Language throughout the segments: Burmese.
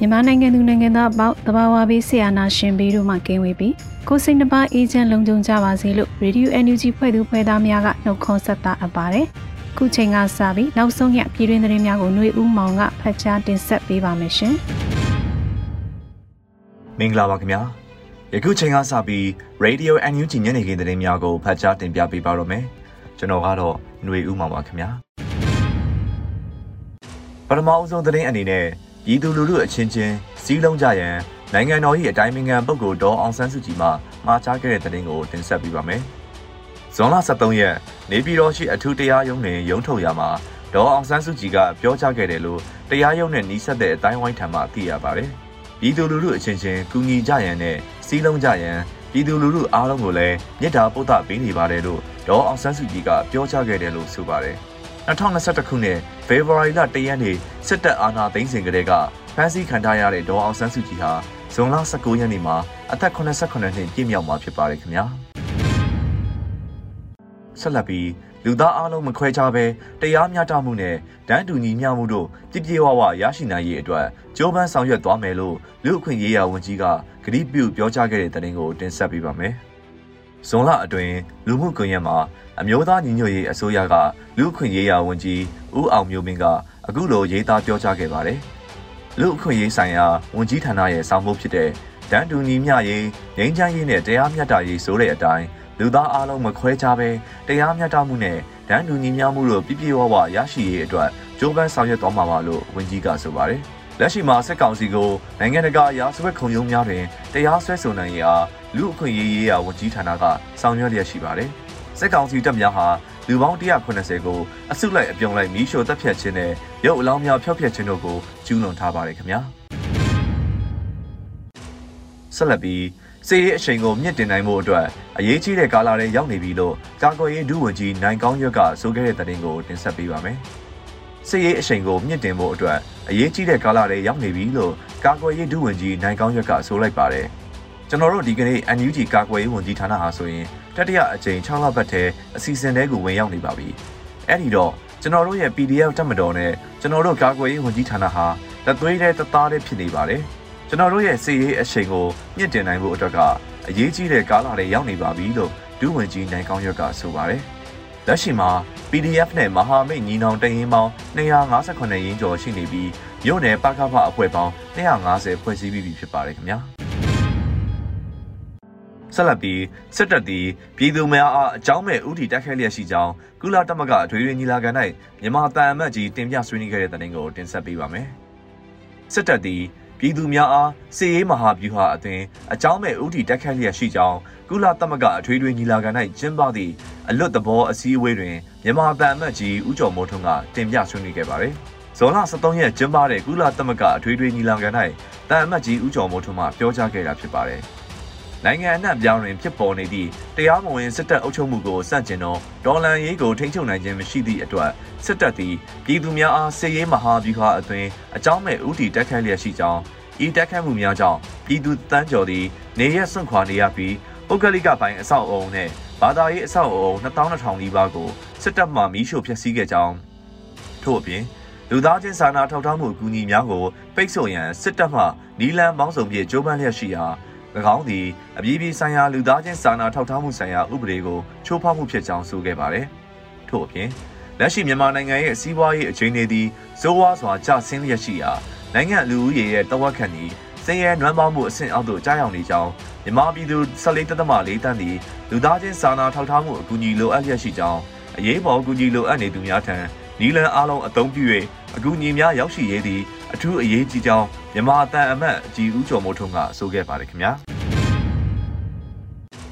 မြန်မာနိုင်ငံသူနိုင်ငံသားအပေါင်းတဘာဝဘေးဆရာနာရှင်ဘေးတို့မှကင်းဝေးပြီးကိုစိတ်နှပါအေဂျင့်လုံခြုံကြပါစေလို့ Radio NUG ဖွဲ့သူဖွဲ့သားများကနှုတ်ခွန်းဆက်တာအပ်ပါတယ်။ခုချိန်ကစပြီးနောက်ဆုံးရပြည်တွင်းသတင်းများကိုຫນွေဦးမောင်ကဖတ်ကြားတင်ဆက်ပေးပါမယ်ရှင်။မင်္ဂလာပါခင်ဗျာ။ယခုချိန်ကစပြီး Radio NUG ညနေခင်းသတင်းများကိုဖတ်ကြားတင်ပြပေးပါတော့မယ်။ကျွန်တော်ကတော့ຫນွေဦးမောင်ပါခင်ဗျာ။ပထမအဆုံးသတင်းအနေနဲ့ ပြည်သူလူထုအချင်းချင်းစီးလုံးကြရန်နိုင်ငံတော်၏အတိုင်းအငံပုဂ္ဂိုလ်ဒေါ်အောင်ဆန်းစုကြည်မှမှာကြားခဲ့တဲ့သတင်းကိုတင်ဆက်ပေးပါမယ်။ဇွန်လ23ရက်နေပြည်တော်ရှိအထူးတရားရုံးတွင်ရုံးထုတ်ရာမှာဒေါ်အောင်ဆန်းစုကြည်ကပြောကြားခဲ့တယ်လို့တရားရုံးနဲ့နှီးဆက်တဲ့အတိုင်းဝိုင်းထံမှသိရပါတယ်။ပြည်သူလူထုအချင်းချင်းကူညီကြရန်နဲ့စီးလုံးကြရန်ပြည်သူလူထုအားလုံးကိုလည်းမြစ်တာပုဒ်တာပေးနေပါတယ်လို့ဒေါ်အောင်ဆန်းစုကြည်ကပြောကြားခဲ့တယ်လို့ဆိုပါတယ်။2021ခုနှစ် ဖေဖော်ဝါရီလ1ရက်နေ့စစ်တပ်အာဏာသိမ်းစဉ်ကတည်းကဖမ်းဆီးခံထားရတဲ့ဒေါ်အောင်ဆန်းစုကြည်ဟာဇွန်လ19ရက်နေ့မှာအသက်89နှစ်ပြည့်မြောက်မှာဖြစ်ပါတယ်ခင်ဗျာဆက်လက်ပြီးလူသားအလုံးမခွဲခြားဘဲတရားမျှတမှုနဲ့တန်းတူညီမျှမှုတို့ပြည့်ပြည့်ဝဝရရှိနိုင်ရေးအတွက်ကြိုးပမ်းဆောင်ရွက်သွားမယ်လို့လူအခွင့်ရေးရာဝန်ကြီးကကတိပြုပြောကြားခဲ့တဲ့သတင်းကိုတင်ဆက်ပေးပါမယ်။ ဇွန်လအတွင်းလူမှုကွန်ရက်မှာအမျိုးသားညီညွတ်ရေးအစိုးရကလူ့အခွင့်ရေးရာဝန်ကြီးဦးအောင်မျိုးမင်းကအခုလိုရေးသားပြောကြားခဲ့ပါတယ်။လူ့အခွင့်ရေးဆိုင်ရာဝန်ကြီးဌာနရဲ့ဆောင်မှုဖြစ်တဲ့တန်တူညီမျှရေးငြိမ်းချမ်းရေးနဲ့တရားမျှတရေးဆိုတဲ့အတိုင်းလူသားအလုံးမခွဲခြားဘဲတရားမျှတမှုနဲ့တန်တူညီမျှမှုတို့ပြည့်ပြည့်ဝဝရရှိရေးအတွက်ကြိုးပမ်းဆောင်ရွက်သွားမှာပါလို့ဝန်ကြီးကဆိုပါတယ်။ လက်ရှိမှာစစ်ကောင်စီကိုနိုင်ငံတကာရာဇဝတ်ခုံရုံးများတွင်တရားစွဲဆိုနိုင်ရာလူအခွင့်အရေးရေးရာဝန်ကြီးဌာနကဆောင်ရွက်လျက်ရှိပါတယ်။စစ်ကောင်စီတပ်များဟာလူပေါင်း190ကိုအစုလိုက်အပြုံလိုက်မီးရှို့တပ်ဖြတ်ခြင်းနဲ့ရုပ်အလောင်းများဖျောက်ဖျက်ခြင်းတို့ကိုကျူးလွန်ထားပါတယ်ခင်ဗျာ။ဆက်လက်ပြီးစီးရေးအချိန်ကိုမြင့်တင်နိုင်မှုအတွက်အရေးကြီးတဲ့ကာလတွေရောက်နေပြီလို့ကာကွယ်ရေးဒုဝန်ကြီးနိုင်ကောင်းရွက်ကဆိုခဲ့တဲ့သတင်းကိုတင်ဆက်ပေးပါမယ်။ စီးရေးအချိန်ကိုမြင့်တင်ဖို့အတွက်အရေးကြီးတဲ့ကာလတွေရောက်နေပြီလို့ကာကွယ်ရေးဒုဝန်ကြီးနိုင်ကောင်းရွက်ကဆိုလိုက်ပါတယ်။ကျွန်တော်တို့ဒီကနေ့ NUG ကာကွယ်ရေးဝန်ကြီးဌာနဟာဆိုရင်တတိယအကြိမ်6လပတ်ထဲအစီအစဉ်တဲကိုဝင်ရောက်နေပါပြီ။အဲ့ဒီတော့ကျွန်တော်တို့ရဲ့ PDF တက်မတော်နဲ့ကျွန်တော်တို့ကာကွယ်ရေးဝန်ကြီးဌာနဟာတသွေးတဲ့တသားတဲ့ဖြစ်နေပါတယ်။ကျွန်တော်တို့ရဲ့စီရေးအချိန်ကိုမြင့်တင်နိုင်ဖို့အတွက်ကအရေးကြီးတဲ့ကာလတွေရောက်နေပါပြီလို့ဒုဝန်ကြီးနိုင်ကောင်းရွက်ကဆိုပါတယ်။ လက်ရှိမှာ PDF နဲ့မဟာမိတ်ညီနောင်တရင်ပေါင်း258ရင်းကျော်ရှိနေပြီးမြို့နယ်ပကဖအဖွဲ့ပေါင်း250ဖွဲ့စည်းပြီးဖြစ်ပါတယ်ခင်ဗျာ။ဆက်လက်ပြီးစစ်တပ်သည်ပြည်သူများအားအကြောင်းမဲ့ဥတီတိုက်ခိုက်လျက်ရှိကြောင်းကုလသမဂ္ဂအထွေထွေညီလာခံ၌မြန်မာတန်အမတ်ကြီးတင်ပြဆွေးနွေးခဲ့တဲ့တဲ့တင်ကိုတင်ဆက်ပေးပါမယ်။စစ်တပ်သည် ပြည်သူများအားစီရေးမဟာဗျူဟာအသွင်အကြောင်းမဲ့ဥတီတိုက်ခိုက်လျက်ရှိကြောင်းကုလသမဂ္ဂအထွေထွေညီလာခံ၌ကျင်းပသည့်အလွတ်သဘောအစည်းအဝေးတွင်မြန်မာတန်အမတ်ကြီးဦးကျော်မိုးထွန်းကတင်ပြဆွေးနွေးခဲ့ပါတယ်။ဇွန်လ23ရက်ကျင်းပတဲ့ကုလသမဂ္ဂအထွေထွေညီလာခံ၌တန်အမတ်ကြီးဦးကျော်မိုးထွန်းမှပြောကြားခဲ့တာဖြစ်ပါတယ်။ နိုင်ငံအနှံ့ပြောင်းတွင်ဖြစ်ပေါ်နေသည့်တရားမဝင်စစ်တပ်အုပ်ချုပ်မှုကိုစန့်ကျင်သောဒေါ်လန်ရေးကိုထိန်းချုပ်နိုင်ခြင်းမရှိသည့်အတွက်စစ်တပ်သည်ပြည်သူများအားစစ်ရေးမဟာဗျူဟာအသွင်အကြောင်းမဲ့ဥတီတက်ခတ်လျက်ရှိကြောင်းဤတက်ခတ်မှုများကြောင့်ပြည်သူတန်းကျော်သည်နေရက်စွန့်ခွာနေရပြီးပုဂ္ဂလိကပိုင်းအဆောက်အအုံနှင့်ဘာသာရေးအဆောက်အအုံ2200နီးပါးကိုစစ်တပ်မှမီးရှို့ဖျက်ဆီးခဲ့ကြောင်းထို့အပြင်လူသားချင်းစာနာထောက်ထားမှုအကူအညီများကိုပိတ်ဆို့ရန်စစ်တပ်မှနီလန်ပေါင်းစုံဖြင့်ကြိုးပမ်းလျက်ရှိရာ၎ င်းသည်အပြည်ပြည်ဆိုင်ရာလူသားချင်းစာနာထောက်ထားမှုဆိုင်ရာဥပဒေကိုချိုးဖောက်မှုဖြစ်ကြောင်းဆိုခဲ့ပါတယ်။ထို့အပြင်လက်ရှိမြန်မာနိုင်ငံရဲ့စီးပွားရေးအခြေအနေသည်စိုးဝါးစွာကျဆင်းလျက်ရှိရာနိုင်ငံလူဦးရေရဲ့တဝက်ခန့်သည်စင်ရဲနွမ်းပါမှုအဆင့်အောက်သို့ကြားရောက်နေကြောင်းမြန်မာပြည်သူ14.4တန်းသည်လူသားချင်းစာနာထောက်ထားမှုအကူအညီလိုအပ်လျက်ရှိကြောင်းအရေးပေါ်အကူအညီလိုအပ်နေသူများထံနီလန်အားလုံးအသုံးပြု၍အကူအညီများရောက်ရှိရေးသည် အထူးအရေးကြီးကြောင်းမြန်မာအတန်အမတ်အကြီးဦးကျော်မိုးထွန်းကဆိုခဲ့ပါတယ်ခင်ဗျာ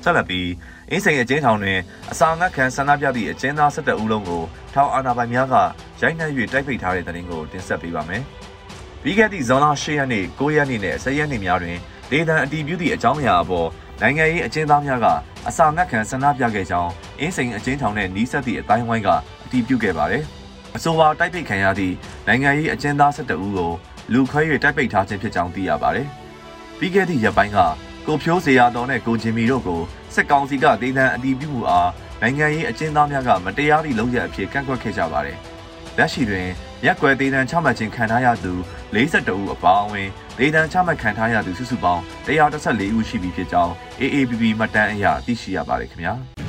ဆက်လက်ပြီးအင်းစိန်အကျဉ်းထောင်တွင်အစာငတ်ခံဆန္ဒပြသည့်အကျဉ်းသား17ဦးလုံးကိုထောင်အာဏာပိုင်များကရိုက်နှက်၍တိုက်ပိတ်ထားတဲ့တဲ့တင်ကိုတင်ဆက်ပေးပါမယ်။ပြီးခဲ့သည့်ဇွန်လ10ရက်နေ့9ရက်နေ့နဲ့10ရက်နေ့များတွင်ဒေသန်အတီးပြုသည့်အကြောင်းအရာအပေါ်နိုင်ငံရေးအကျဉ်းသားများကအစာငတ်ခံဆန္ဒပြခဲ့ကြောင်းအင်းစိန်အကျဉ်းထောင်နှင့်နီးစပ်သည့်အတိုင်းဝိုင်းကအတီးပြုခဲ့ပါတယ်။ အဆိုပါတိုက်ပိတ်ခံရသည့်နိုင်ငံရေးအကျဉ်းသား17ဦးကိုလူခွဲ၍တိုက်ပိတ်ထားခြင်းဖြစ်ကြောင်းသိရပါတယ်။ပြီးခဲ့သည့်ရက်ပိုင်းကကိုဖြိုးစေရတော်နဲ့ကိုဂျင်မီတို့ကိုစစ်ကောင်စီကဒေသန်အတီးပြုမှုအားနိုင်ငံရေးအကျဉ်းသားများကမတရားသည့်လုပ်ရအဖြစ်ကန့်ကွက်ခဲ့ကြပါတယ်။လက်ရှိတွင်ရက်ွယ်ဒေသန်ချမှတ်ခြင်းခံထားရသူ42ဦးအပါအဝင်ဒေသန်ချမှတ်ခံထားရသူစုစုပေါင်း114ဦးရှိပြီဖြစ်ကြောင်း AABB မှတ်တမ်းအရသိရှိရပါတယ်ခင်ဗျာ။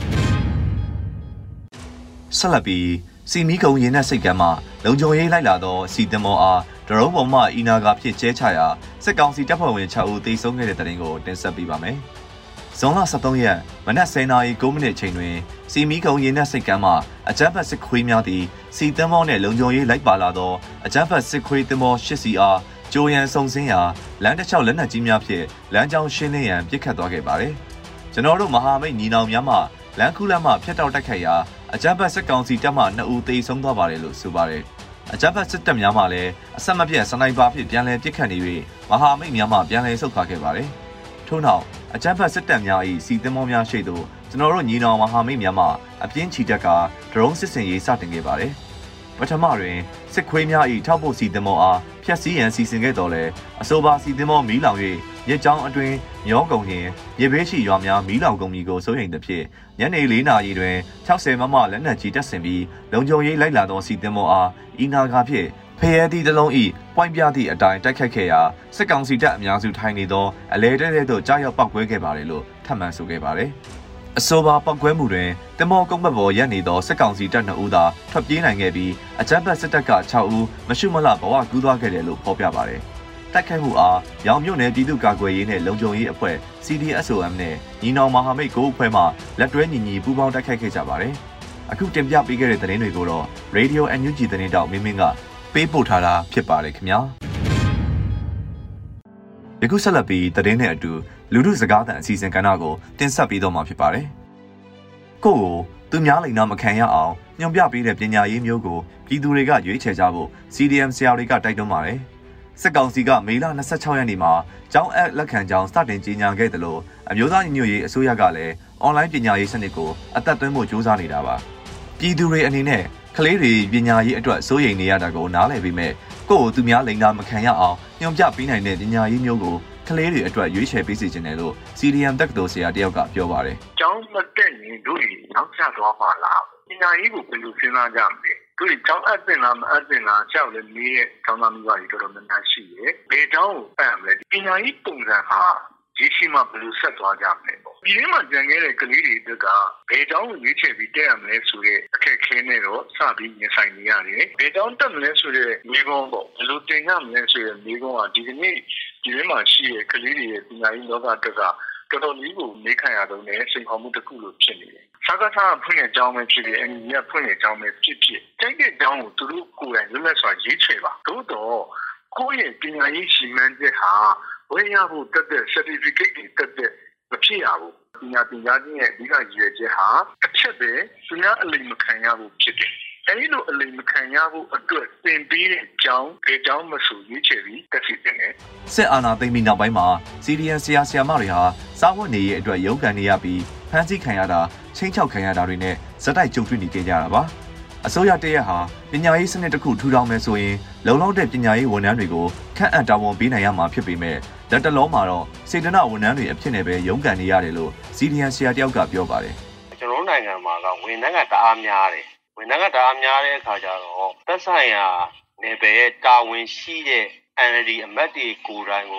ဆက်လက်ပြီး စီမီကုံရင်နဲ့စိတ်ကမ်းမှာလုံခြုံရေးလိုက်လာသောစီတမောအားဒရုန်းပေါ်မှအီနာကဖြစ်ကျဲချရာစစ်ကောင်စီတပ်ဖွဲ့ဝင်6ဦးသေဆုံးခဲ့တဲ့တဲ့တင်ကိုတင်ဆက်ပေးပါမယ်။ဇွန်လ23ရက်မနက်10:00နာရီ9မိနစ်ချိန်တွင်စီမီကုံရင်နက်စိတ်ကမ်းမှအကြမ်းဖက်စစ်ခွေးများသည်စီတမောနှင့်လုံခြုံရေးလိုက်ပါလာသောအကြမ်းဖက်စစ်ခွေးတမော8စီအားကြိုရန်စုံစင်းရာလမ်းတစ်လျှောက်လက်နက်ကြီးများဖြင့်လမ်းကြောင်းရှင်းလင်းရန်ပစ်ခတ်သွားခဲ့ပါသည်။ကျွန်တော်တို့မဟာမိတ်ညီနောင်များမှလမ်းခုလမ်းမှဖျက်တောက်တိုက်ခိုက်ရာ အကြမ်းဖက်စစ်ကောင်စီတပ်မှ2ဦးသေဆုံးသွားပါတယ်လို့ဆိုပါတယ်။အကြမ်းဖက်စစ်တပ်များမှလည်းအဆက်မပြတ်စနိုက်ပါဖြင့်ပြန်လည်ပစ်ခတ်နေ၍မဟာမိတ်များမှပြန်လည်ဆုတ်ခွာခဲ့ပါတယ်။ထို့နောက်အကြမ်းဖက်စစ်တပ်များ၏စီသင်္ဘောများရှိသို့ကျွန်တော်တို့ညီနောင်မဟာမိတ်များမှအပြင်းချီတက်ကဒရုန်းစစ်စင်ရေးစတင်ခဲ့ပါတယ်။ပထမတွင်စစ်ခွေးများ၏ထောက်ပို့စီသင်္ဘောအားဖျက်ဆီးရန်စီစဉ်ခဲ့တော်လဲအဆိုပါစီသင်္ဘောမီးလောင်၍ မြစ်ကြောင်းအတွင်းမျောကုန်ရင်မြေဘေးရှိရွာများမီးလောင်ကုန်ပြီကိုစိုးရိမ်သဖြင့်ညနေ၄နာရီတွင်60မမလက်နက်ကြီးတပ်ဆင်ပြီးလုံခြုံရေးလိုက်လာသောစီသင်္ဘောအားအီနာကာဖြင့်ဖရဲသည့်တလုံးဤပွိုင်းပြသည့်အတိုင်းတိုက်ခတ်ခဲ့ရာစစ်ကောင်စီတပ်အများစုထိုင်နေသောအလဲတဲတဲသို့ကြားရောက်ပောက်ကွဲခဲ့ပါတယ်လို့ထပ်မံဆိုခဲ့ပါတယ်။အဆိုပါပောက်ကွဲမှုတွင်တမောကုန်းဘက်ပေါ်ရပ်နေသောစစ်ကောင်စီတပ်2ဦးသာထွက်ပြေးနိုင်ခဲ့ပြီးအကြမ်းဖက်စစ်တပ်က6ဦးမရှုမလဘဝကူးသွားခဲ့တယ်လို့ဖော်ပြပါတယ်။ တိုက်ခိုက်မှုအားရောင်မြို့နယ်ပြည်သူ့ကာကွယ်ရေးနဲ့လုံခြုံရေးအဖွဲ့ CDSOM နဲ့ညီနောင်မဟာမိတ်ကိုအဖွဲ့မှလက်တွဲညီညီပူးပေါင်းတိုက်ခိုက်ခဲ့ကြပါတယ်။အခုတင်ပြပေးခဲ့တဲ့သတင်းတွေကိုတော့ Radio NUG သတင်းတောက်မင်းမင်းကပေးပို့ထားတာဖြစ်ပါတယ်ခင်ဗျာယခုဆက်လက်ပြီးသတင်းနဲ့အတူလူမှုစကားသံအစီအစဉ်ကဏ္ဍကိုတင်ဆက်ပေးတော့မှာဖြစ်ပါတယ်ကိုကိုသူများလိန်နာမခံရအောင်ညွန်ပြပေးတဲ့ပညာရေးမျိုးကိုပြည်သူတွေကရွေးချယ်ကြဖို့ CDM ဆရာတွေကတိုက်တွန်းပါတယ် စစ်ကောင်စီကမေလ26ရက်နေ့မှာကျောင်းအပ်လက်ခံကြောင်းစတင်ကြေညာခဲ့တယ်လို့အမျိုးသားညီညွတ်ရေးအစိုးရကလည်းအွန်လိုင်းပညာရေးစနစ်ကိုအသက်သွင်းဖို့ကြိုးစားနေတာပါပြည်သူတွေအနေနဲ့ကလေးတွေပညာရေးအတွက်စိုးရိမ်နေရတာကိုနားလည်ပေမဲ့ကိုယ့်ကိုသူများလိန်တာမခံရအောင်ညွှန်ပြပေးနိုင်တဲ့ပညာရေးမျိုးကိုကလေးတွေအတွက်ရွေးချယ်ပေးစီခြင်းတယ်လို့ CDM တက္ကသိုလ်ဆရာတယောက်ကပြောပါတယ်။ကျောင်းမတက်ရင်တို့နောက်ကျသွားမှာလား။ပညာရေးကိုဘယ်လိုစဉ်းစားကြမလဲ။ တို့ကျောင်းအပ်တင်လားမအပ်တင်လားကြောက်လည်းမေးတဲ့ကျောင်းသားမျိုးတွေတော်တော်များများရှိတယ်။ဘယ်ကျောင်းကိုပတ်ရမလဲ။ပညာရေးပုံစံဟာရရှိမှဘယ်လိုဆက်သွားကြမလဲပေါ့ဒီထဲမှာကြံခဲ့တဲ့ကလေးတွေအတွက်ကဘယ်တောင်းကိုရွေးချယ်ပြီးတက်ရမလဲဆိုတဲ့အခက်အခဲနဲ့တော့စပြီးရင်ဆိုင်နေရတယ်ဘယ်တောင်းတက်မလဲဆိုတဲ့မိကုံးပေါ့ဘယ်လိုတင်ရမလဲဆိုတဲ့မိကုံးကဒီကနေ့ဒီထဲမှာရှိတဲ့ကလေးတွေရဲ့ပညာရေးလောကအတွက်က တော်တော်လေးကိုနေခံရတော့နဲ့စိန်ခေါ်မှုတစ်ခုလိုဖြစ်နေတယ်။စကားစားဖွင့်တဲ့အကြောင်းပဲဖြစ်ဖြစ်အညီကဖွင့်တဲ့အကြောင်းပဲဖြစ်ဖြစ်တိုက်တဲ့အကြောင်းကိုသူတို့ကိုယ်တိုင်လွတ်လပ်စွာရေးချယ်ပါ။သို့တော့ကိုယ့်ရဲ့ပညာရေးရှိမှန်းချက်ဟာဝယ်ရဖို့တက်တဲ့ certificate တွေတက်တဲ့မဖြစ်ရဘူးပညာပညာချင်းရဲ့အဓိကရည်ရွယ်ချက်ဟာအချက်ပဲသူများအလိမ်မခံရဘူးဖြစ်တယ်အဲဒီလိုအလိမ်မခံရဖို့အတွက်သင်ပေးတဲ့အကြောင်းဒီအကြောင်းမဆိုရွေးချယ်ပြီးတက်စီတင်တယ်စစ်အာဏာသိမ်းပြီးနောက်ပိုင်းမှာစီရီယန်ဆရာဆရာမတွေဟာ စားဝတ်နေရေးအတွက်ရုန်းကန်နေရပြီးဖမ်းဆီးခံရတာချင်းချောက်ခံရတာတွေနဲ့ဇက်တိုက်ကြုံတွေ့နေကြရတာပါအစိုးရတရက်ဟာပညာရေးစနစ်တစ်ခုထူထောင်မယ်ဆိုရင်လုံလောက်တဲ့ပညာရေးဝန်ထမ်းတွေကိုခန့်အပ်တာဝန်ပေးနိုင်ရမှာဖြစ်ပေမဲ့လက်တလုံးမှာတော့စေတနာဝန်ထမ်းတွေအဖြစ်နဲ့ပဲရုန်းကန်နေရတယ်လို့စီဒီယန်ဆရာတယောက်ကပြောပါတယ်ကျွန်တော်နိုင်ငံမှာကဝန်ထမ်းကတအားများတယ်ဝန်ထမ်းကတအားများတဲ့အခါကျတော့သက်ဆိုင်ရာနယ်ပယ်ရဲ့တာဝန်ရှိတဲ့ NLD အမတ်တွေကိုယ်တိုင်က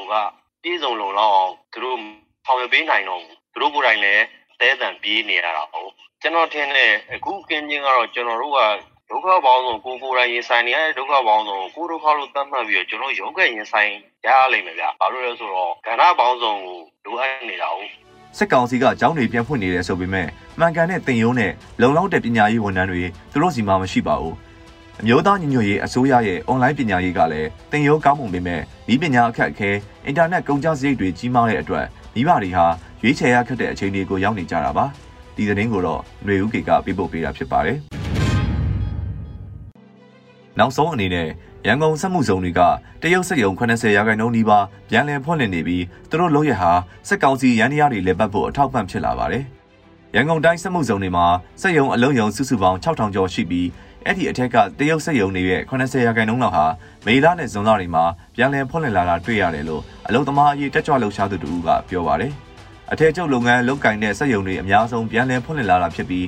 ပြည်စုံလုံလောက်အောင်သူတို့ ဆောင်ရွက်ပေးနိုင်တော့ဘူးသူတို့ကိုယ်တိုင်လည်းသဲတံပြေးနေရတာဟုတ်ကျွန်တော်ထင်တယ်အခုကင်းချင်းကတော့ကျွန်တော်တို့ကဒုက္ခပေါင်းစုံကိုကိုယ်တိုင်ရင်ဆိုင်နေရတဲ့ဒုက္ခပေါင်းစုံကိုဒုက္ခလို့သတ်မှတ်ပြီးတော့ကျွန်တော်ရုန်းကန်ရင်ဆိုင်ရရလိမ့်မယ်ဗျ။ဘာလို့လဲဆိုတော့ကဏ္ဍပေါင်းစုံကိုလိုအပ်နေတာဟုတ်စစ်ကောင်စီကကျောင်းတွေပြန်ဖွင့်နေတယ်ဆိုပေမဲ့မှန်ကန်တဲ့တင်ယုံနဲ့လုံလောက်တဲ့ပညာရေးဝန်ထမ်းတွေသူတို့စီမှာမရှိပါဘူးအမျိုးသားညီညွတ်ရေးအစိုးရရဲ့အွန်လိုင်းပညာရေးကလည်းတင်ယုံကောင်းမှုပေမဲ့ဤပညာအခက်အခဲအင်တာနက်ကုန်ကျစရိတ်တွေကြီးမားတဲ့အတွက် မိဘတွေဟာရွေးချယ်ရခက်တဲ့အခြေအနေကိုရောက်နေကြတာပါဒီသတင်းကိုတော့ຫນွေဦးကေကပြပို့ပေးတာဖြစ်ပါတယ်နောက်ဆုံးအနေနဲ့ရန်ကုန်စက်မှုဇုံတွေကတရုတ်စက်ရုံ80ရာခိုင်နှုန်းနီးပါးပြန်လည်ဖွင့်လှစ်နေပြီးသူတို့လုံးရဟာစက်ကောင်စီရန်တရားတွေလက်ပတ်ဖို့အထောက်ပံ့ဖြစ်လာပါတယ်။ရန်ကုန်တိုင်းစက်မှုဇုံတွေမှာစက်ရုံအလုံးယုံစုစုပေါင်း6000ကျော်ရှိပြီး အဲ့ဒီအထက်ကတရုတ်စက်ရုံတွေရဲ့80ရာခိုင်နှုန်းလောက်ဟာမေလနဲ့ဇွန်လတွေမှာပြန်လည်ဖွင့်လှစ်လာတာတွေ့ရတယ်လို့အလုံသမားအရေးတက်ကြွလှုပ်ရှားသူတူကပြောပါတယ်။အထက်ကျုပ်လုပ်ငန်းလုပ်ကင်တဲ့စက်ရုံတွေအများဆုံးပြန်လည်ဖွင့်လှစ်လာတာဖြစ်ပြီး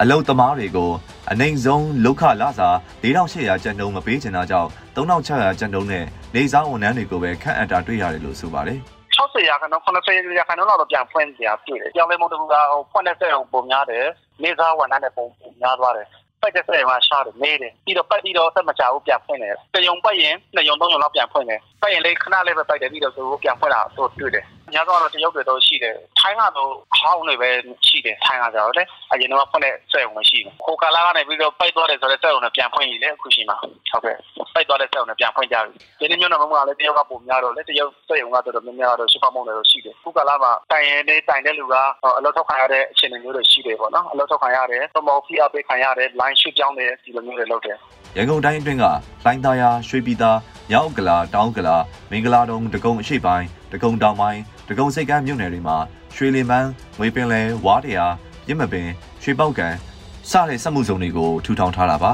အလုတ်သမားတွေကိုအနိုင်ဆုံးလောက်ခလစာ4800ကျပ်နှုန်းမပေးချင်တာကြောင့်3600ကျပ်နှုန်းနဲ့နေစားဝန်ထမ်းတွေကိုပဲခန့်အပ်တာတွေ့ရတယ်လို့ဆိုပါတယ်60ရာခိုင်နှုန်း80ရာခိုင်နှုန်းလောက်ပြန်ဖွင့်ကြတွေ့တယ်။ကြောင်လေးမုံတကူကဟိုဖွင့်တဲ့ဆက်ပုံများတယ်။နေစားဝန်ထမ်းတွေပုံများသွားတယ်။ ပိုက်တဲ့ဆက်ရုံကရှားတယ်နေတယ်ပြီးတော့ပိုက်ပြီးတော့ဆက်မချဘူးပြန်ဖွင့်တယ်တယုံပိုက်ရင်နှစ်ယုံသုံးယုံလောက်ပြန်ဖွင့်တယ်ပိုက်ရင်လေးခဏလေးပဲပိုက်တယ်ပြီးတော့သူပြန်ဖွင့်လာတော့တွေ့တယ် ညတော့တော့တရုတ်တွေတော့ရှိတယ်ထိုင်းကတော့ဟောင်းတွေပဲရှိတယ်ထိုင်းကကြတော့လေအရင်တော့ဖွင့်တဲ့ဆက်ရုံမရှိဘူးခိုကာလာကနေပြီးတော့ပိုက်သွားတယ်ဆိုတော့ဆက်ရုံနဲ့ပြန်ဖွင့်ရည်လေအခုရှိမှာဟုတ်ကဲ့ပိုက်သွားတဲ့ဆက်ရုံနဲ့ပြန်ဖွင့်ကြပြီဒီနေ့မျိုးတော့မမလည်းတရုတ်ကပုံများတော့လေတရုတ်ဆက်ရုံကတော့တော်တော်များများတော့ရှစ်ဖမုံတွေတော့ရှိတယ်ခုကာလာမှာတိုင်ရင်လေးတိုင်တဲ့လူကအလုပ်ထောက်ခံရတဲ့အခြေအနေမျိုးတွေရှိတယ်ပေါ့နော်အလုပ်ထောက်ခံရတယ်သမောဖီအပေးခံရတယ် line ရွှေ့ပြောင်းတယ်ဒီလိုမျိုးတွေလုပ်တယ်ရန်ကုန်တိုင်းအတွင်းကလိုင်းသားရရွှေပြည်သားမြောက်ကလာတောင်းကလာမင်္ဂလာတုံဒဂုံအရှိပိုင်းဒဂုံတောင်ပိုင်း ဒဂုံစိတ်ကမ်းမြို့နယ်တွေမှာရွှေလင်ပန်းငွေပင်လယ်ဝါတရာရစ်မပင်ရွှေပောက်ကန်စတဲ့စက်မှုဇုံတွေကိုထူထောင်ထားတာပါ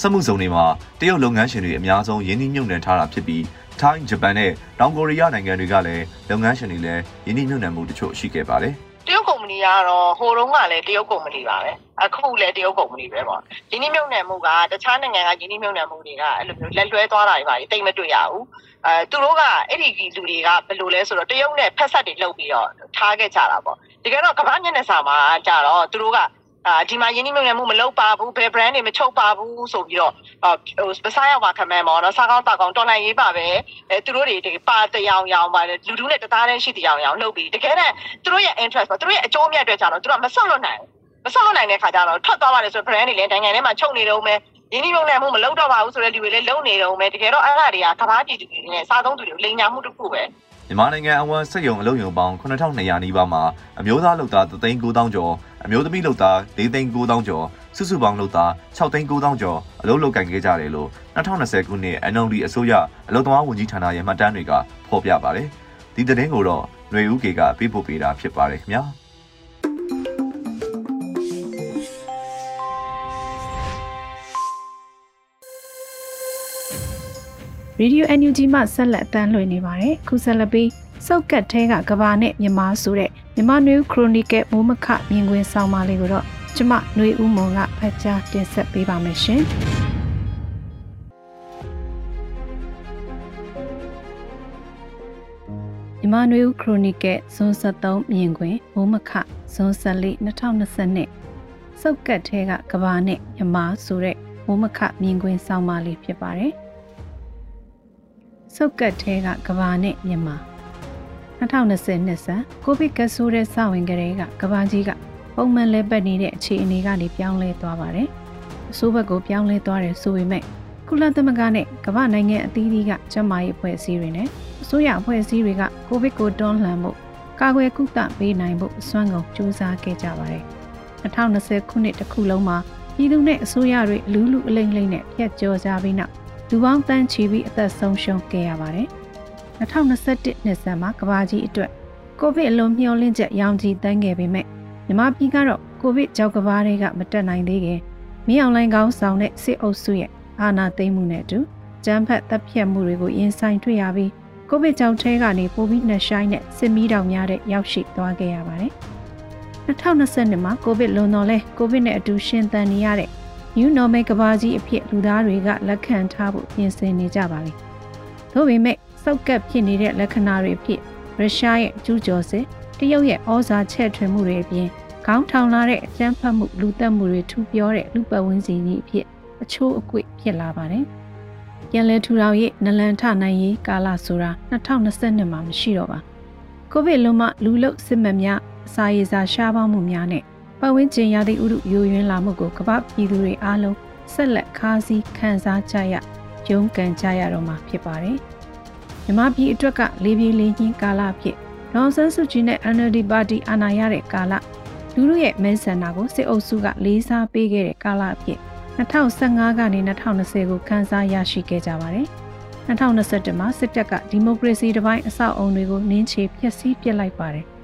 စက်မှုဇုံတွေမှာတရုတ်လုပ်ငန်းရှင်တွေအများဆုံးရင်းနှီးမြှုပ်နှံထားတာဖြစ်ပြီးထိုင်းဂျပန်နဲ့တောင်ကိုရီးယားနိုင်ငံတွေကလည်းလုပ်ငန်းရှင်တွေလည်းရင်းနှီးမြှုပ်နှံမှုတချို့ရှိခဲ့ပါတယ် တရုတ်ကုမ္ပဏီကတော့ဟိုတုန်းကလည်းတရုတ်ကုမ္ပဏီပါပဲအခုလည်းတရုတ်ကုမ္ပဏီပဲပေါ့ရင်းနှီးမြှုပ်နှံမှုကတခြားနိုင်ငံကရင်းနှီးမြှုပ်နှံမှုတွေကအဲ့လိုမျိုးလက်လွဲသွားတာတွေပါတိတ်မတွေ့ရဘူးအဲသူတို့ကအဲ့ဒီလူတွေကဘယ်လိုလဲဆိုတော့တရုတ်နဲ့ဖက်ဆက်တွေလှုပ်ပြီးတော့ထားခဲ့ကြတာပေါ့တကယ်တော့ကမ္ဘာမျက်နှာစာမှာကြတော့သူတို့က အာဒီမှာယင်းနှိမ့်မြုံမှုမလုပ်ပါဘူးဘယ် brand တွေမချုပ်ပါဘူးဆိုပြီးတော့ဟိုပစားရောက်ပါခမန်းပေါ့နော်စားကောင်းတောက်ကောင်းတော်နိုင်ရေးပါပဲအဲသူတို့တွေဒီပါတရောင်ရောင်ပါလေလူတူးနဲ့တသားတည်းရှိတရောင်ရောင်လုပ်ပြီးတကယ်နဲ့သူတို့ရဲ့ interest ပေါ့သူတို့ရဲ့အကျိုးအမြတ်အတွက်ကြတော့သူတို့ကမဆွတ်လွတ်နိုင်မဆွတ်လွတ်နိုင်တဲ့ခါကျတော့ထွက်သွားပါတယ်ဆို brand တွေလည်းနိုင်ငံထဲမှာချုပ်နေတော့မယ်ရင်းနှီးမြှုပ်နှံမှုမလုပ်တော့ပါဘူးဆိုတဲ့လူတွေလည်းလုံနေတော့မယ်တကယ်တော့အဲ့ဒါတွေကကဘာပြည်သူတွေနဲ့စားသုံးသူတွေလိန်ညာမှုတစ်ခုပဲ မြန်မာနိုင်ငံအဝန်းစက်ရုံအလုံးယုံပေါင်း9200နီးပါးမှာအမျိုးသားလုပ်သား3,900ကျော်အမျိုးသမီးလုပ်သား4,900ကျော်စုစုပေါင်းလုပ်သား6,900ကျော်အလုပ်လုပ်ကင်ခဲ့ကြတယ်လို့2020ခုနှစ် NLD အစိုးရအလုပ်သမားဝန်ကြီးဌာနရဲ့မှတ်တမ်းတွေကဖော်ပြပါတယ်ဒီသတင်းကိုတော့ຫນွေဦးကေကပေးပို့ပေးတာဖြစ်ပါတယ်ခင်ဗျာ Radio NUG မှဆက်လက်အတန်းလွှင့်နေပါတယ်ခုဆက်လက်ပြီးစောက်ကတ်ထဲကကဘာနဲ့မြမဆိုတဲ့မြမနွေဦးခရိုနီကယ်မိုးမခမြင်ကွင်းဆောင်ပါလေးကိုတော့ကျမနွေဦးမွန်ကဖတ်ကြားတင်ဆက်ပေးပါမယ်ရှင်မြမနွေဦးခရိုနီကယ်ဇွန်73မြင်ကွင်းမိုးမခဇွန်14 2022စောက်ကတ်ထဲကကဘာနဲ့မြမဆိုတဲ့မိုးမခမြင်ကွင်းဆောင်ပါလေးဖြစ်ပါတယ် စုပ်ကတ်သေးကကဘာနဲ့မြန်မာ2020နှစ်ဆန်းကိုဗစ်ကဆိုးတဲ့စဝင်ကလေးကကဘာကြီးကပုံမှန်လဲပတ်နေတဲ့အခြေအနေကနေပြောင်းလဲသွားပါတယ်။အဆိုးဘက်ကိုပြောင်းလဲသွားတယ်ဆိုပေမဲ့ကုလသမဂ္ဂနဲ့ကမ္ဘာနိုင်ငံအသီးသီးကကျန်းမာရေးအဖွဲ့အစည်းတွေနဲ့အစိုးရအဖွဲ့အစည်းတွေကကိုဗစ်ကိုတွန်းလှန်မှုကာကွယ်ကုသပေးနိုင်ဖို့အစွမ်းကုန်ကြိုးစားခဲ့ကြပါတယ်။2020ခုနှစ်တစ်ခုလုံးမှာပြည်သူနဲ့အစိုးရတွေလူလူအလိမ့်လိမ့်နဲ့ပြတ်ကျော်ကြပြီးနောက် လူပေါင်းတန်းချီပြီးအသက်ဆုံးရှုံးခဲ့ရပါတယ်။2021နှစ်ဆန်းမှာကဘာကြီးအတွက်ကိုဗစ်အလွန်မျှော်လင့်ချက်ရောင်ကြီးတန်းခဲ့ပေမဲ့မြန်မာပြည်ကတော့ကိုဗစ်ကြောက်ကဘာတွေကမတက်နိုင်သေးခင်မင်းအောင်လိုင်းကောင်းဆောင်တဲ့စစ်အုပ်စုရဲ့အာဏာသိမ်းမှုနဲ့အတူကျန်းဖက်တပ်ဖြတ်မှုတွေကိုရင်ဆိုင်တွေ့ရပြီးကိုဗစ်ကြောင့်ထဲကနေပိုပြီးနှဆိုင်တဲ့စစ်မီးတောင်များတဲ့ရောက်ရှိသွားခဲ့ရပါတယ်။2020မှာကိုဗစ်လွန်တော်လဲကိုဗစ်နဲ့အတူရှင်သန်နေရတဲ့ New Normal ကဘာကြီးအဖြစ်လူသားတွေကလက်ခံထားဖို့ပြင်ဆင်နေကြပါပြီ။သို့ပေမဲ့စောက်ကပ်ဖြစ်နေတဲ့လက္ခဏာတွေဖြစ်ရုရှားရဲ့ကျူးကျော်စစ်တရုတ်ရဲ့ဩဇာချဲ့ထွင်မှုတွေအပြင်ခေါင်းထောင်လာတဲ့အကြမ်းဖက်မှုလူသက်မှုတွေထူပြောတဲ့လူပတ်ဝန်းကျင်ကြီးအဖြစ်အချိုးအကွေ့ဖြစ်လာပါတယ်။ပြန်လည်ထူထောင်ရေးနလန်ထနိုင်ရေးကာလဆိုတာ2022မှာမရှိတော့ပါ။ကိုဗစ်လုံးမလူလုစစ်မှတ်များအစာရေစာရှားပါမှုများနဲ့ ပတ်ဝန်းကျင်ရာသီဥတုယိုယွင်းလာမှုကိုကမ္ဘာပြည်သူတွေအားလုံးဆက်လက်ခါးစည်းခံစားကြရရုန်းကန်ကြရတော့မှာဖြစ်ပါတယ်။မြမပြည်အတွက်ကလေးပြေးလေးညင်းကာလဖြစ်ဒေါန်ဆန်းစုကြည်နဲ့ NLD ပါတီအာဏာရတဲ့ကာလလူလူရဲ့မဲဆန္ဒကိုစစ်အုပ်စုကလေးစားပေးခဲ့တဲ့ကာလအဖြစ်2015ကနေ2020ကိုခန်းစားရရှိခဲ့ကြပါတယ်။2021မှာစစ်တပ်ကဒီမိုကရေစီတပိုင်းအဆောက်အုံတွေကိုနင်းချေဖျက်ဆီးပစ်လိုက်ပါတယ်။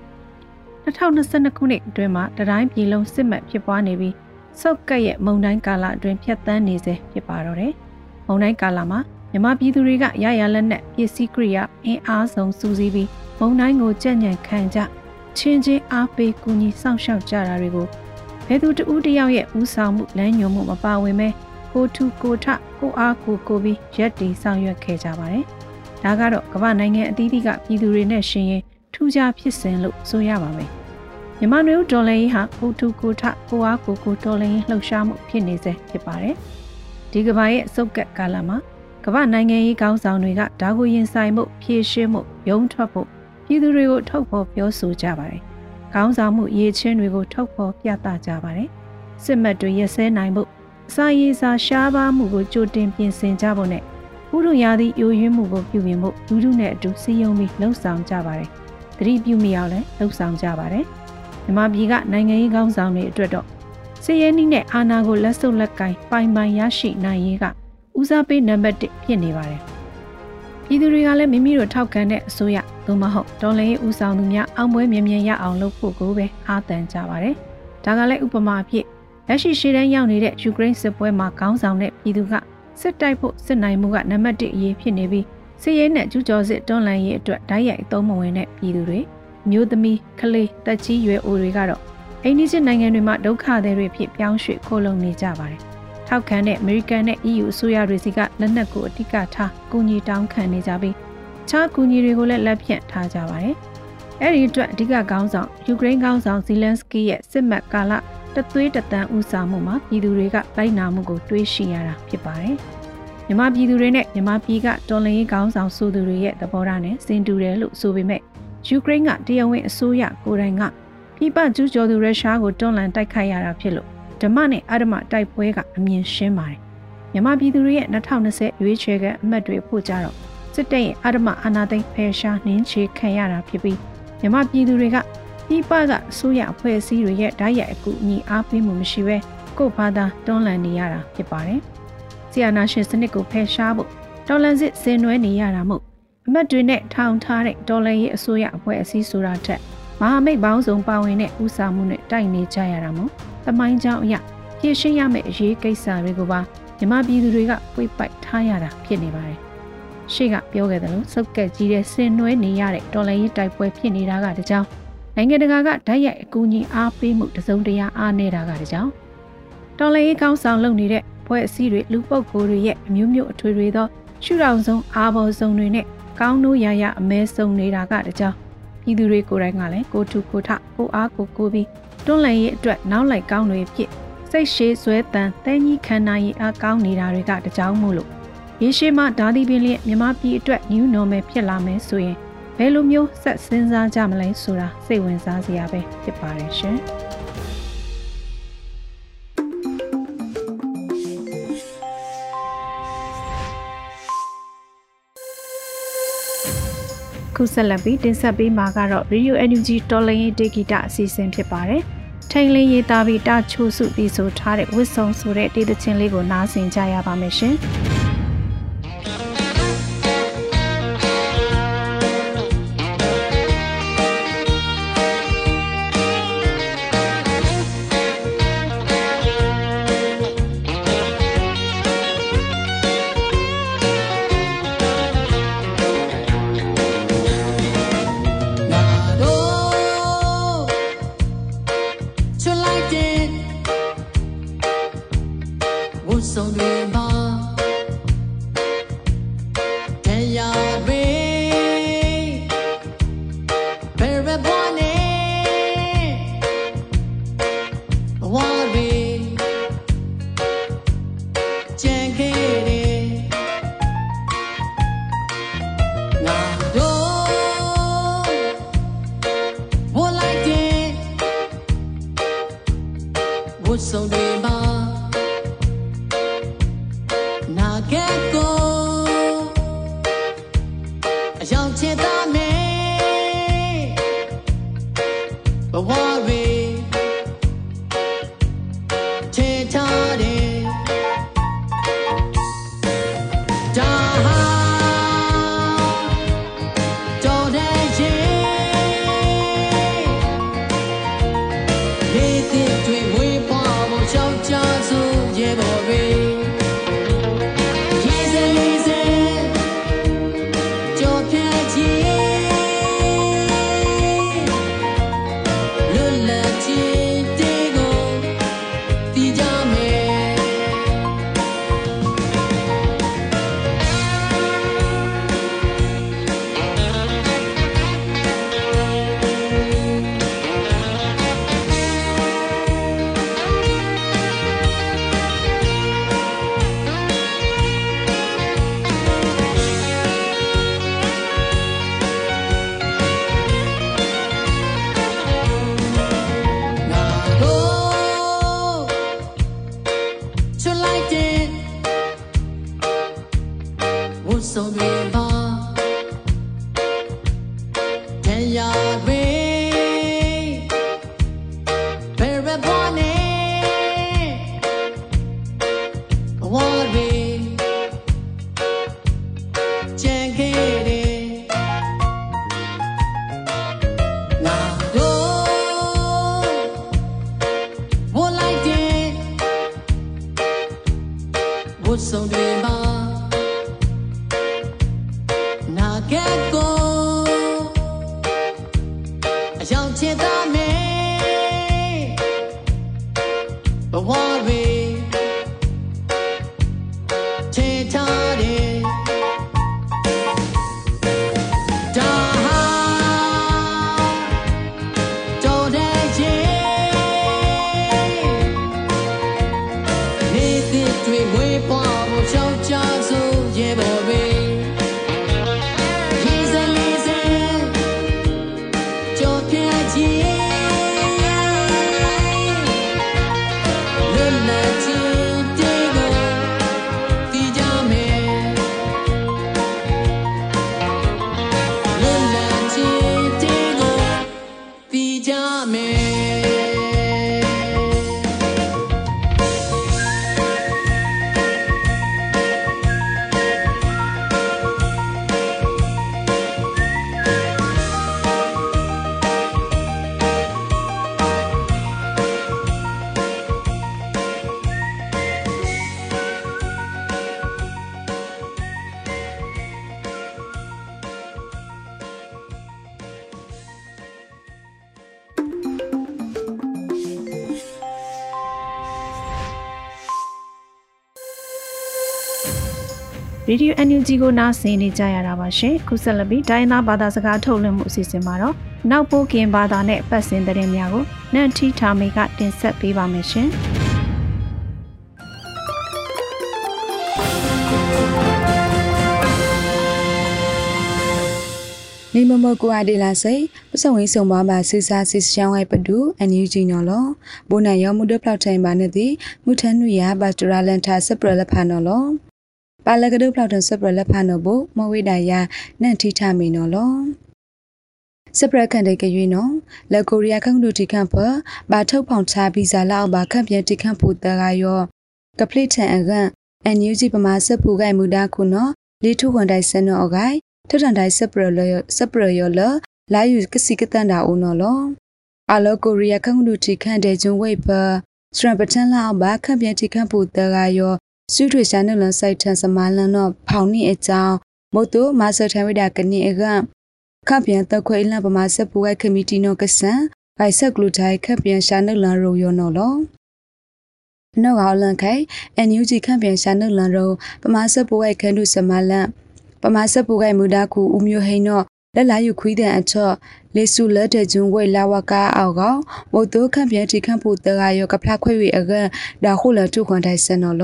2022ခုနှစ်အတွင်းမှာတတိုင်းပြည်လုံးစစ်မှတ်ဖြစ်ပွားနေပြီးစုပ်ကက်ရဲ့မုံတိုင်းကာလအတွင်းဖြတ်တန်းနေစေဖြစ်ပါတော့တယ်။မုံတိုင်းကာလမှာမြမပြည်သူတွေကရရလက်နဲ့ပစ္စည်းကိရိယာအင်အားဆုံးစူးစီးပြီးမုံတိုင်းကိုကြံ့ညံခံကြချင်းချင်းအားပေးကူညီစောင့်ရှောက်ကြတာတွေကိုဘယ်သူတဦးတယောက်ရဲ့ဦးဆောင်မှုလမ်းညွှန်မှုမပါဝင်မဲကိုထူကိုထကိုအားကိုကိုပြီးရက်တီဆောင်ရွက်ခဲ့ကြပါတယ်။ဒါကတော့ကမ္ဘာနိုင်ငံအသီးသီးကပြည်သူတွေနဲ့ရှင်ရင် ထူးခြားဖြစ်စဉ်လို့ဆိုရပါမယ်။မြန်မာမျိုးဒေါ်လာရေးဟာကိုထူကိုထကိုအားကိုကိုဒေါ်လာရေးလှုပ်ရှားမှုဖြစ်နေစေဖြစ်ပါတယ်။ဒီကမ္ဘာရဲ့အစုပ်ကပ်ကာလမှာကမ္ဘာနိုင်ငံရေးကောင်းဆောင်တွေကဒါကိုရင်ဆိုင်မှုဖြည့်ရှင်းမှုရုံးထွက်ဖို့ပြည်သူတွေကိုထုတ်ဖော်ပြောဆိုကြပါတယ်။ခေါင်းဆောင်မှုရည်ချင်းတွေကိုထုတ်ဖော်ပြသကြပါတယ်။စစ်မှတ်တွေရစဲနိုင်မှုအစာရည်စာရှားပါမှုကိုကြိုတင်ပြင်ဆင်ကြဖို့နဲ့ဥရုရာသီယိုယွင်းမှုကိုပြုပြင်ဖို့လူထုနဲ့အတူစည်းရုံးပြီးလှုံ့ဆော်ကြပါတယ်။ သတိပြုမိအောင်လည်းလှုံ့ဆော်ကြပါတယ်။မြန်မာပြည်ကနိုင်ငံရေးကောင်းဆောင်တွေအတွက်တော့စည်ရဲနည်းနဲ့အာဏာကိုလက်စုပ်လက်ကင်ပိုင်ပိုင်ရရှိနိုင်ရေးကဦးစားပေးနံပါတ်1ဖြစ်နေပါတယ်။ပြည်သူတွေကလည်းမိမိတို့ထောက်ခံတဲ့အစိုးရသို့မဟုတ်တော်လှန်ရေးဦးဆောင်သူများအောင်ပွဲမြင်မြင်ရအောင်လုပ်ဖို့ကိုပဲအားတန်ကြပါတယ်။ဒါကလည်းဥပမာအဖြစ်လက်ရှိရှေ့တန်းရောက်နေတဲ့ယူကရိန်းစစ်ပွဲမှာခေါင်းဆောင်တဲ့ပြည်သူကစစ်တိုက်ဖို့စစ်နိုင်မှုကနံပါတ်1အရေးဖြစ်နေပြီး စစ်ရေးနဲ့ကျူးကျော်စစ်တွန်းလှန်ရေးအတွက်ဓာတ်ရိုက်အသုံးမဝင်တဲ့ပြည်သူတွေမျိုးသမီးကလေးတက်ကြီးရွယ်အိုတွေကတော့အိန္ဒိယနိုင်ငံတွေမှာဒုက္ခသည်တွေဖြစ်ပြောင်းရွှေ့ခိုးလုံနေကြပါတယ်။ထောက်ခံတဲ့အမေရိကန်နဲ့ EU အစိုးရတွေစီကလက်နက်ကိုအတိကထားကူညီတောင်းခံနေကြပြီးခြားကူညီတွေကိုလည်းလက်ဖြန့်ထားကြပါတယ်။အဲ့ဒီအတွက်အဓိကခေါင်းဆောင်ယူကရိန်းခေါင်းဆောင်ဇီလန်စကီရဲ့စစ်မှတ်ကာလတသွေးတသန်းဦးဆောင်မှုမှာပြည်သူတွေကလိုက်နာမှုကိုတွေးရှိရတာဖြစ်ပါတယ်။ မြန်မာပြည်သူတွေနဲ့မြန်မာပြည်ကတော်လှန်ရေးခေါင်းဆောင်ဆိုသူတွေရဲ့သဘောထားနဲ့စင်တူတယ်လို့ဆိုပေမဲ့ယူကရိန်းကတရားဝင်အစိုးရကိုယ်တိုင်ကပြည်ပကျူးကျော်သူရုရှားကိုတွန်းလှန်တိုက်ခိုက်ရတာဖြစ်လို့ဓမ္မနဲ့အဓမ္မတိုက်ပွဲကအမြင်ရှင်းပါတယ်။မြန်မာပြည်သူတွေရဲ့2020ရွေးချယ်ကအမတ်တွေဖို့ကြတော့စစ်တပ်ရဲ့အဓမ္မအာဏာသိမ်းဖယ်ရှားနှင်းချေခံရတာဖြစ်ပြီးမြန်မာပြည်သူတွေကပြည်ပကအစိုးရအဖွဲ့အစည်းတွေရဲ့ဓာတ်ရိုက်အကူအညီအားပေးမှုမရှိဘဲကိုယ့်ဘာသာတွန်းလှန်နေရတာဖြစ်ပါတယ်။ ဆီယနာရှင်စနစ်ကိုဖယ်ရှားဖို့တော်လန်စစ်ဆင်နွှဲနေရတာမို့အမတ်တွေနဲ့ထောင်ထားတဲ့တော်လန်ရေးအစိုးရအဖွဲ့အစည်းဆိုတာထက်မဟာမိတ်ပေါင်းစုံပါဝင်တဲ့ဥစားမှုနဲ့တိုက်နေကြရတာမို့တမိုင်းကြောင်းအရာဖြည့်ရှင်းရမယ့်အရေးကိစ္စတွေကိုပါမြမပြည်သူတွေကပွေပိုက်ထားရတာဖြစ်နေပါတယ်။ရှေ့ကပြောခဲ့သလိုစုပ်ကက်ကြီးတဲ့ဆင်နွှဲနေရတဲ့တော်လှန်ရေးတိုက်ပွဲဖြစ်နေတာကတကြောင်နိုင်ငံတကာကဓာတ်ရိုက်အကူအညီအားပေးမှုတစုံတရာအားနေတာကတကြောင်တော်လှန်ရေးကောင်းဆောင်လုပ်နေတဲ့ ဖွဲ့အစည်းတွေလူပုဂ္ဂိုလ်တွေရဲ့အမျိုးမျိုးအထွေထွေသောရှုထောင့်ဆုံးအာဘော်ဆုံးတွေနဲ့ကောင်းတို့ရရအမဲဆုံးနေတာကတကြောင်ပြည်သူတွေကိုယ်တိုင်ကလည်းကိုထုကိုထကိုအားကိုကိုပြီးတွန်းလှန်ရေးအတွက်နောက်လိုက်ကောင်းတွေဖြစ်စိတ်ရှည်ဆွဲတန်တဲကြီးခန္ဓာရည်အားကောင်းနေတာတွေကတကြောင်မို့လို့ရေရှည်မှဓာတိပင်လျက်မြမပြည်အတွက် new normal ဖြစ်လာမယ်ဆိုရင်ဘယ်လိုမျိုးဆက်စဉ်းစားကြမလဲဆိုတာစိတ်ဝင်စားစရာပဲဖြစ်ပါတယ်ရှင် ခုဆက်လက်ပြီးတင်ဆက်ပေးမှာကတော့ Radio Energy တော်လင်းရေးဒေဂီတာအစီအစဉ်ဖြစ်ပါတယ်။ထိန်လင်းရေးသားပြီးတချို့စုပြီးဆိုထားတဲ့ဝစ်ဆုံဆိုတဲ့ဒေသချင်းလေးကိုနားဆင်ကြရပါမယ်ရှင်။ ဆုံးတွေ ဖြစ်တွေ့မွေ ရေဒီယို NUG ကိုနားဆင်နေကြရတာပါရှင်ခုဆက်လက်ပြီးတိုင်းသားဘာသာစကားထုတ်လွှင့်မှုအစီအစဉ်မှာတော့နောက်ပိုးကင်ဘာသာနဲ့ပတ်စင်သတင်းများကိုနန့်ထီထာမေကတင်ဆက်ပေးပါမယ်ရှင်နေမမကွာဒေလာစိပစဝင်းဆုံပါပါစစ်စားစစ်ရှောင်းဝိုင်ပဒူအန်ယူဂျီနော်လောဘိုနိုင်ရောမှုဒပလောက်ထိုင်ပါနေသည်မူထန်နူယာဘတ်တရာလန်တာစပရလဖာနော်လော ပါလကဒုပလောက်တစပရလဖာနော်ဘမဝိဒယာနန့်ထီထမီနော်လောစပရကန်တဲ့ကရွေးနော်လက်ကိုရီးယားခန့်ဒူတီခန့်ဖဘာထုတ်ဖောင်ချဗီဇာလောက်ဘာခန့်ပြန်တီခန့်ဖို့တရာရောကပလစ်ထန်အကန်အန်ယူဂျီပမာစပူဂိုင်မူဒါခုနော်လီထုခွန်တိုင်စနော့ဂိုင်ထထန်တိုင်းစပရလစပရယောလလာယူကစီကတန်တာဦးနော်လောအလောကိုရီးယားခန့်ဒူတီခန့်တဲ့ဂျွန်ဝိတ်ဖစရပတန်လောက်ဘာခန့်ပြန်တီခန့်ဖို့တရာရော စုထွေရှာနလန်ဆိုင်ထန်စမလန်တော့ဖောင်နိအကြောင်းမို့တူမာဆာထဝိဒါကနိအကခပ်ပြန်တက်ခွေလပမာစပူဝိုက်ခမီတီနောကဆန်ဂိုက်ဆက်ကလူထိုင်ခပ်ပြန်ရှာနလန်ရိုယောနော်လောနောက်အောင်လန်ခိုင်အန်ယူဂျီခန့်ပြန်ရှာနလန်ရိုပမာစပူဝိုက်ခန်းဒုစမလန်ပမာစပူဝိုက်မူဒါခုဦးမျိုးဟိန်နောလက်လာယူခွီးတဲ့အချော့လေစုလက်တဲ့ဂျွန်ဝဲလာဝကာအောက်ကောင်မို့တူခန့်ပြန်တီခန့်ဖို့တရာယောကဖလာခွေဝေအကန်ဒါခုလထုခွန်တိုင်စန်နော်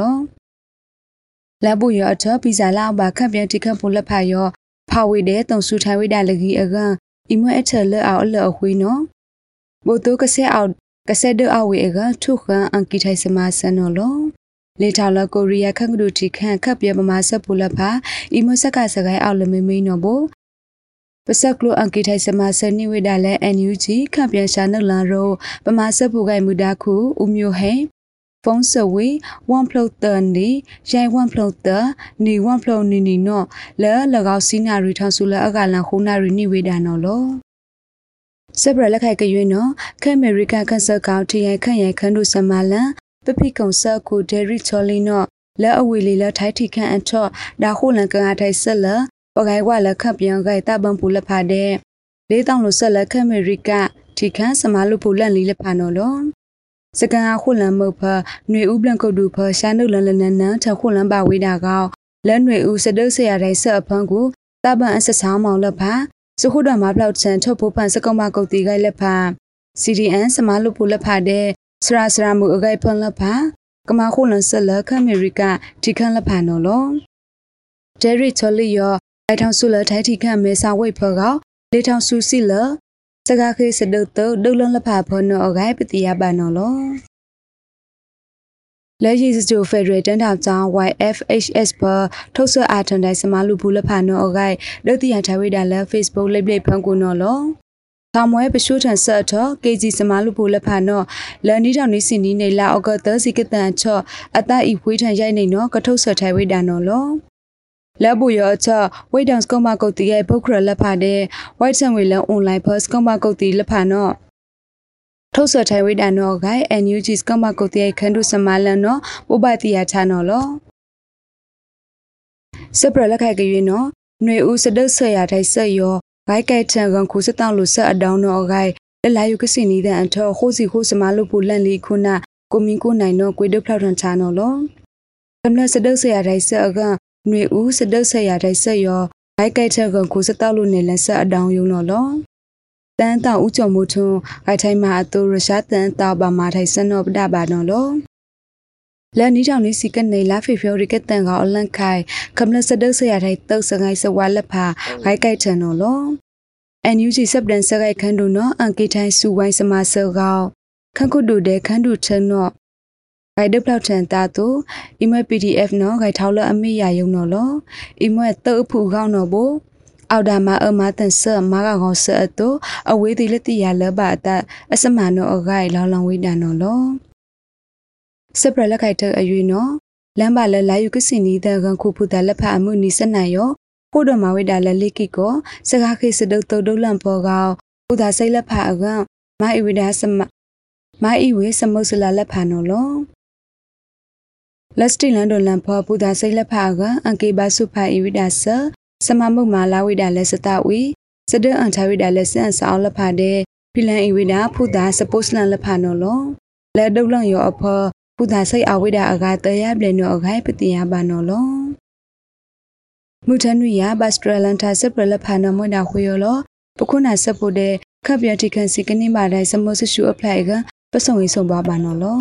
လောလဘူရအချောပီဇာလာဘာခပ်ပြန်တိခပ်ဖို့လက်ဖာရောဖာဝေတဲ့တုံစုထိုင်ဝိဒါလကြီးအကန်အီမွဲအထက်လက်အောင်အလက်အခွေးနော်ဘိုတိုကဆဲအောင်ကဆဲဒအဝေအကထုခန်အန်ကီထိုင်စမဆန်နော်လောလေထာလကိုရီးယားခန့်ကဒူတီခန့်ခပ်ပြပမာဆက်ပူလက်ဖာအီမွဲဆက်ကစကိုင်းအောင်လမေမေးနော်ဘိုပစက်ကလိုအန်ကီထိုင်စမဆန်နိဝိဒါလဲ NUG ခန့်ပြန်ရှာနလန်ရောပမာဆက်ပူကိုင်မူဒါခုဦးမျိုးဟဲ ဖုန်းစဝေ1ဖလုတ်တန်ဒီရိုင်1ဖလုတ်တနီ1ဖလုတ်နီနီနော်လဲလကောက်စီနာရီထောင်စုလဲအကလန်ခုနာရီနိဝေဒနော်လောစပရလက်ခိုက်ကရွေးနော်ခက်အမေရိကခန့်ဆက်ကောက်ထရိုင်ခန့်ရိုင်ခန်းတို့စမလန်ပပိကုံဆက်ကိုဒယ်ရီချော်လီနော်လဲအဝေလီလဲထိုက်ထီခန့်အထော့ဒါခုလန်ကန်အထိုက်ဆက်လပဂိုင်ဝလက်ခပ်ပြန်ဂိုင်တပန်ပူလက်ဖာတဲ့လေးတောင်လို့ဆက်လက်ခက်အမေရိကထီခန့်စမလို့ပူလန်လီလက်ဖာနော်လော စကန်အခုလန်မုတ်ဖຫນွေဥပလန်ကုတ်တူဖရှာနုလန်လနန်နန်ထခုလန်ပါဝေးတာကောလက်ຫນွေဥစဒုဆရာတိုင်းဆက်အဖန်းကိုတပန်အဆက်ဆောင်မောင်လက်ဖာစခုတော်မှာဖလောက်ချန်ထုတ်ဖို့ဖန်စကုံမကုတ်တီဂိုင်လက်ဖာ CDN စမလို့ပူလက်ဖာတဲ့စရာစရာမှုအဂိုင်ဖန်လက်ဖာကမခုလန်ဆက်လက်ခအမေရိကထိခန့်လက်ဖာနော်လောဒယ်ရစ်ချော်လီယောအိုင်ထောင်ဆူလထိုင်ထိခန့်မဲစာဝိတ်ဖောကောလေထောင်ဆူစီလ စကားခေစဒုတ်တုဒုလန်လက်ဖာဖောနော်အဂိုင်ပတိယပါနော်လောလက်ရည်စတူဖက်ဒရယ်တန်တောင်ကျောင်း YFHS ဘထုတ်ဆွအာထန်တိုင်းစမလူဘူးလဖာနောအဂိုင်ဒုတိယထဝိဒါလက် Facebook လိပ်လိပ်ဖန်ကူနော်လောသာမွဲပရှုထန်ဆက်တော့ KG စမလူဘူးလဖာနောလန်နီတောင်နီစင်နီနေလာအော့ကသစီကတန်ချော့အတဤဖွေးထန်ရိုက်နေနော်ကထုတ်ဆွထဝိဒါနော်လော လက်ဘူရောချဝိတ်တန်စကမကုတ်တီရဲ့ဘုတ်ခရလက်ဖာတဲ့ white ဆန်ဝေလန် online first ကမကုတ်တီလက်ဖာနော်ထုတ်ဆော်ထိုင်ဝိဒါနောဂိုင် NUG စကမကုတ်တဲ့ခန္ဓုစမလန်နောပုပတိယာချာနော်လောစပရလက်ခိုက်ကြွေနော်ຫນွေဦးစဒုတ်ဆရာထိုင်ဆက်ယောဂိုင်ကဲထန်ကန်ခုစတောင်းလို့ဆက်အတောင်းနော်ဂိုင်လလာယုကစီနီတဲ့အထောခိုးစီခိုးစမလို့ပူလန့်လီခုနာကိုမင်းကိုနိုင်နော်ကွေဒုဖလောက်ထန်ချာနော်လောကမ္လစဒုတ်ဆရာထိုင်ဆက်အက ຫນွေဦးစဒုတ်ဆရာထိုင်ဆက်ယောဂိုင်ကဲထန်ကန်ခုစတောင်းလို့နေလဆက်အတောင်းယုံနော်လောတန်တောင်ဦးကျော်မိုးထွန်းဂိုက်ထိုင်မှာအတူရရှာတန်တောက်ပါမာထိုင်စနောပဒပါနော်လောလန်နီတောင်လေးစီကနေလာဖေဖော်ရီကတန်ကအလန့်ခိုင်ကမ္လစဒုဆရာထိုင်တုတ်စငိုင်းစဝါလက်ဖာဂိုက်ကိုက်ထန်နော်လောအန်ယူဂျီစပ်ဒန်စဂိုက်ခန်ဒူနော်အန်ကေထိုင်စူဝိုင်းစမဆောကောခန့်ခုဒူတဲ့ခန့်ဒူထန်နော် ဂိုက်ဒပလောက်ထန်တာတူအီမွဲ PDF နော်ဂိုက်ထောက်လအမေရယုံနော်လောအီမွဲတုတ်ဖူကောင်းနော်ဘို့အော်ဒါမအမတန်ဆမာကကောဆအတုအဝေးတိလက်တိရလဘတာအစမနောအဂိုင်လောင်လောင်ဝိဒါနောလောစပရလက်ခိုက်တဲ့အယူနော်လမ်းပါလက်လာယူကစင်နီတဲ့ကန်ခုဖူတာလက်ဖအမှုနီစနိုင်ရောဖို့တော်မဝိဒါလက်လိကိကိုစကားခေစဒုတ်တုတ်ဒုလန်ပေါ်ကောဥဒါစိတ်လက်ဖအကမိုင်ဝိဒါစမမိုင်ဝေစမုစလာလက်ဖနော်လော လက်စတီလန်ဒိုလန်ဖောပူဒါစိတ်လက်ဖအကအန်ကေဘာစုဖာအီဝိဒါဆာစမမုတ်မာလာဝိဒါလက်စတဝီစဒအန်ချဝိဒါလက်စန်ဆောင်းလဖာတဲ့ဖိလန်အဝိဒါဖုဒါစပုတ်လန်လဖာနော်လောလက်ဒုတ်လန်ရောအဖဖုဒါစိတ်အဝိဒါအကတရပလနောအခိုင်ပတိယဘာနော်လောမူထနွေရဘတ်စထရလန်တာစပရလဖာနော်မွဒါခွေရောလောပခုနာစပုတဲ့ခပ်ပြတိခန်စီကနေပါတိုင်းစမုတ်ဆရှူအဖလိုက်ကပစုံရေးဆုံးပါပါနော်လော